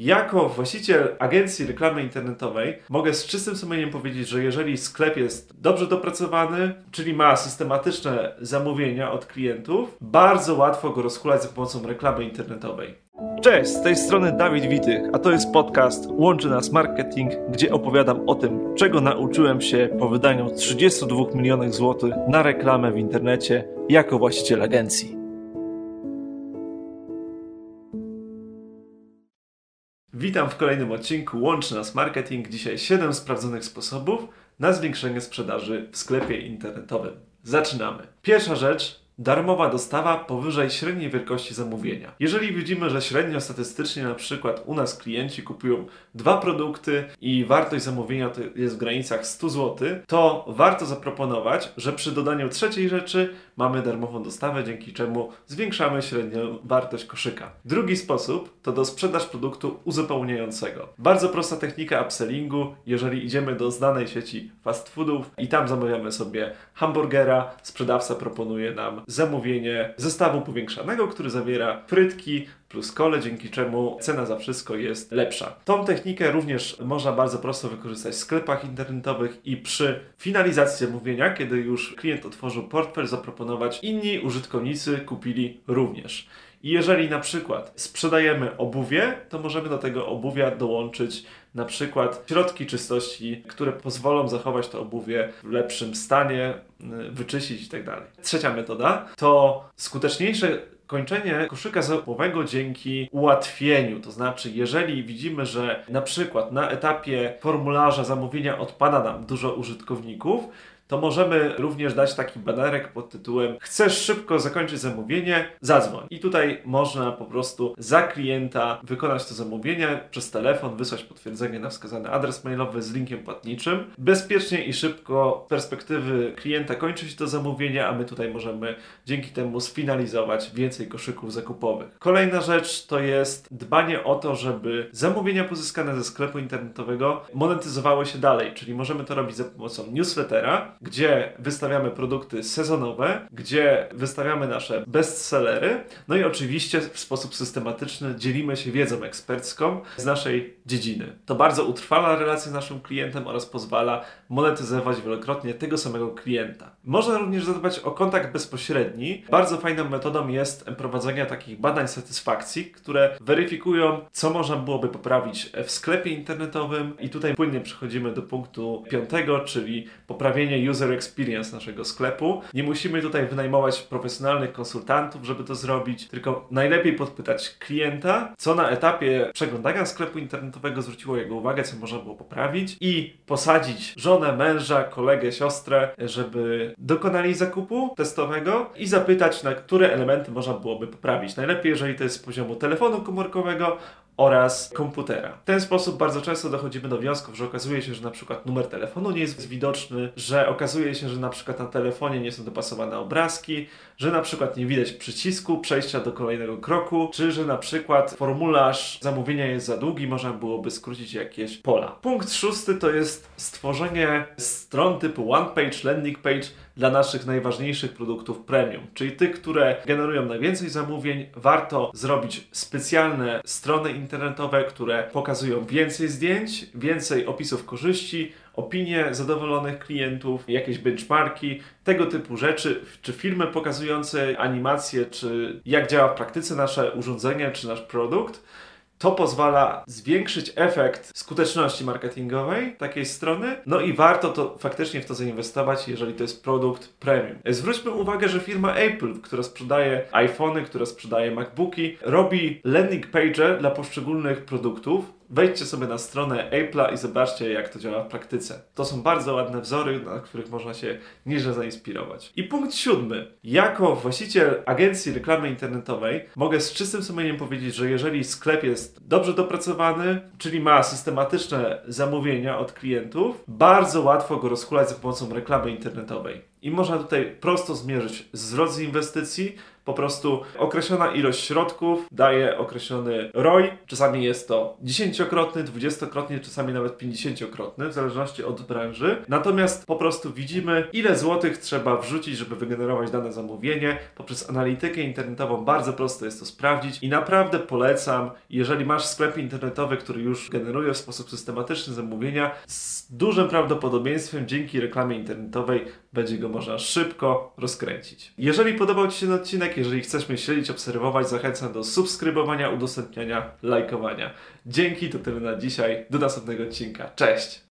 Jako właściciel agencji reklamy internetowej mogę z czystym sumieniem powiedzieć, że jeżeli sklep jest dobrze dopracowany, czyli ma systematyczne zamówienia od klientów, bardzo łatwo go rozkulać za pomocą reklamy internetowej. Cześć, z tej strony Dawid Witych, a to jest podcast Łączy Nas Marketing, gdzie opowiadam o tym, czego nauczyłem się po wydaniu 32 milionów złotych na reklamę w internecie jako właściciel agencji. Witam w kolejnym odcinku Łączy Nas Marketing. Dzisiaj 7 sprawdzonych sposobów na zwiększenie sprzedaży w sklepie internetowym. Zaczynamy. Pierwsza rzecz darmowa dostawa powyżej średniej wielkości zamówienia. Jeżeli widzimy, że średnio statystycznie na przykład u nas klienci kupują dwa produkty i wartość zamówienia to jest w granicach 100 zł, to warto zaproponować, że przy dodaniu trzeciej rzeczy mamy darmową dostawę, dzięki czemu zwiększamy średnią wartość koszyka. Drugi sposób to do sprzedaż produktu uzupełniającego. Bardzo prosta technika upsellingu. Jeżeli idziemy do znanej sieci fast foodów i tam zamawiamy sobie hamburgera, sprzedawca proponuje nam zamówienie zestawu powiększanego, który zawiera frytki plus kole, dzięki czemu cena za wszystko jest lepsza. Tą technikę również można bardzo prosto wykorzystać w sklepach internetowych i przy finalizacji zamówienia, kiedy już klient otworzył portfel, zaproponować inni użytkownicy kupili również. I jeżeli na przykład sprzedajemy obuwie, to możemy do tego obuwia dołączyć na przykład środki czystości, które pozwolą zachować to obuwie w lepszym stanie, y, wyczyścić itd. Tak Trzecia metoda to skuteczniejsze kończenie koszyka zakupowego dzięki ułatwieniu. To znaczy, jeżeli widzimy, że na przykład na etapie formularza zamówienia odpada nam dużo użytkowników, to możemy również dać taki banerek pod tytułem Chcesz szybko zakończyć zamówienie? Zadzwoń. I tutaj można po prostu za klienta wykonać to zamówienie przez telefon, wysłać potwierdzenie na wskazany adres mailowy z linkiem płatniczym. Bezpiecznie i szybko z perspektywy klienta kończy się to zamówienie, a my tutaj możemy dzięki temu sfinalizować więcej koszyków zakupowych. Kolejna rzecz to jest dbanie o to, żeby zamówienia pozyskane ze sklepu internetowego monetyzowały się dalej, czyli możemy to robić za pomocą newslettera, gdzie wystawiamy produkty sezonowe, gdzie wystawiamy nasze bestsellery, no i oczywiście w sposób systematyczny dzielimy się wiedzą ekspercką z naszej dziedziny. To bardzo utrwala relacje z naszym klientem oraz pozwala monetyzować wielokrotnie tego samego klienta. Można również zadbać o kontakt bezpośredni. Bardzo fajną metodą jest prowadzenie takich badań satysfakcji, które weryfikują, co można byłoby poprawić w sklepie internetowym i tutaj płynnie przechodzimy do punktu piątego, czyli poprawienie user experience naszego sklepu. Nie musimy tutaj wynajmować profesjonalnych konsultantów, żeby to zrobić, tylko najlepiej podpytać klienta, co na etapie przeglądania sklepu internetowego zwróciło jego uwagę, co można było poprawić i posadzić żonę, męża, kolegę, siostrę, żeby dokonali zakupu testowego i zapytać, na które elementy można byłoby poprawić. Najlepiej, jeżeli to jest z poziomu telefonu komórkowego oraz komputera. W ten sposób bardzo często dochodzimy do wniosków, że okazuje się, że na przykład numer telefonu nie jest widoczny, że okazuje się, że na przykład na telefonie nie są dopasowane obrazki, że na przykład nie widać przycisku przejścia do kolejnego kroku, czy że na przykład formularz zamówienia jest za długi, można byłoby skrócić jakieś pola. Punkt szósty to jest stworzenie stron typu one page, landing page dla naszych najważniejszych produktów premium, czyli tych, które generują najwięcej zamówień. Warto zrobić specjalne strony internetowe, które pokazują więcej zdjęć, więcej opisów korzyści, opinie zadowolonych klientów, jakieś benchmarki, tego typu rzeczy, czy filmy pokazujące animacje, czy jak działa w praktyce nasze urządzenie, czy nasz produkt. To pozwala zwiększyć efekt skuteczności marketingowej takiej strony, no i warto to faktycznie w to zainwestować, jeżeli to jest produkt premium. Zwróćmy uwagę, że firma Apple, która sprzedaje iPhony, która sprzedaje MacBooki, robi landing page dla poszczególnych produktów, Wejdźcie sobie na stronę Apple'a i zobaczcie, jak to działa w praktyce. To są bardzo ładne wzory, na których można się nieźle zainspirować. I punkt siódmy. Jako właściciel agencji reklamy internetowej mogę z czystym sumieniem powiedzieć, że jeżeli sklep jest dobrze dopracowany, czyli ma systematyczne zamówienia od klientów, bardzo łatwo go rozhulać za pomocą reklamy internetowej. I można tutaj prosto zmierzyć wzrost inwestycji, Po prostu określona ilość środków daje określony ROI. Czasami jest to dziesięciokrotny, dwudziestokrotny, czasami nawet pięćdziesięciokrotny, w zależności od branży. Natomiast po prostu widzimy, ile złotych trzeba wrzucić, żeby wygenerować dane zamówienie. Poprzez analitykę internetową bardzo prosto jest to sprawdzić i naprawdę polecam, jeżeli masz sklep internetowy, który już generuje w sposób systematyczny zamówienia, z dużym prawdopodobieństwem dzięki reklamie internetowej będzie go można szybko rozkręcić. Jeżeli podobał Ci się ten odcinek, jeżeli chcesz mnie śledzić, obserwować, zachęcam do subskrybowania, udostępniania, lajkowania. Dzięki, to tyle na dzisiaj. Do następnego odcinka. Cześć!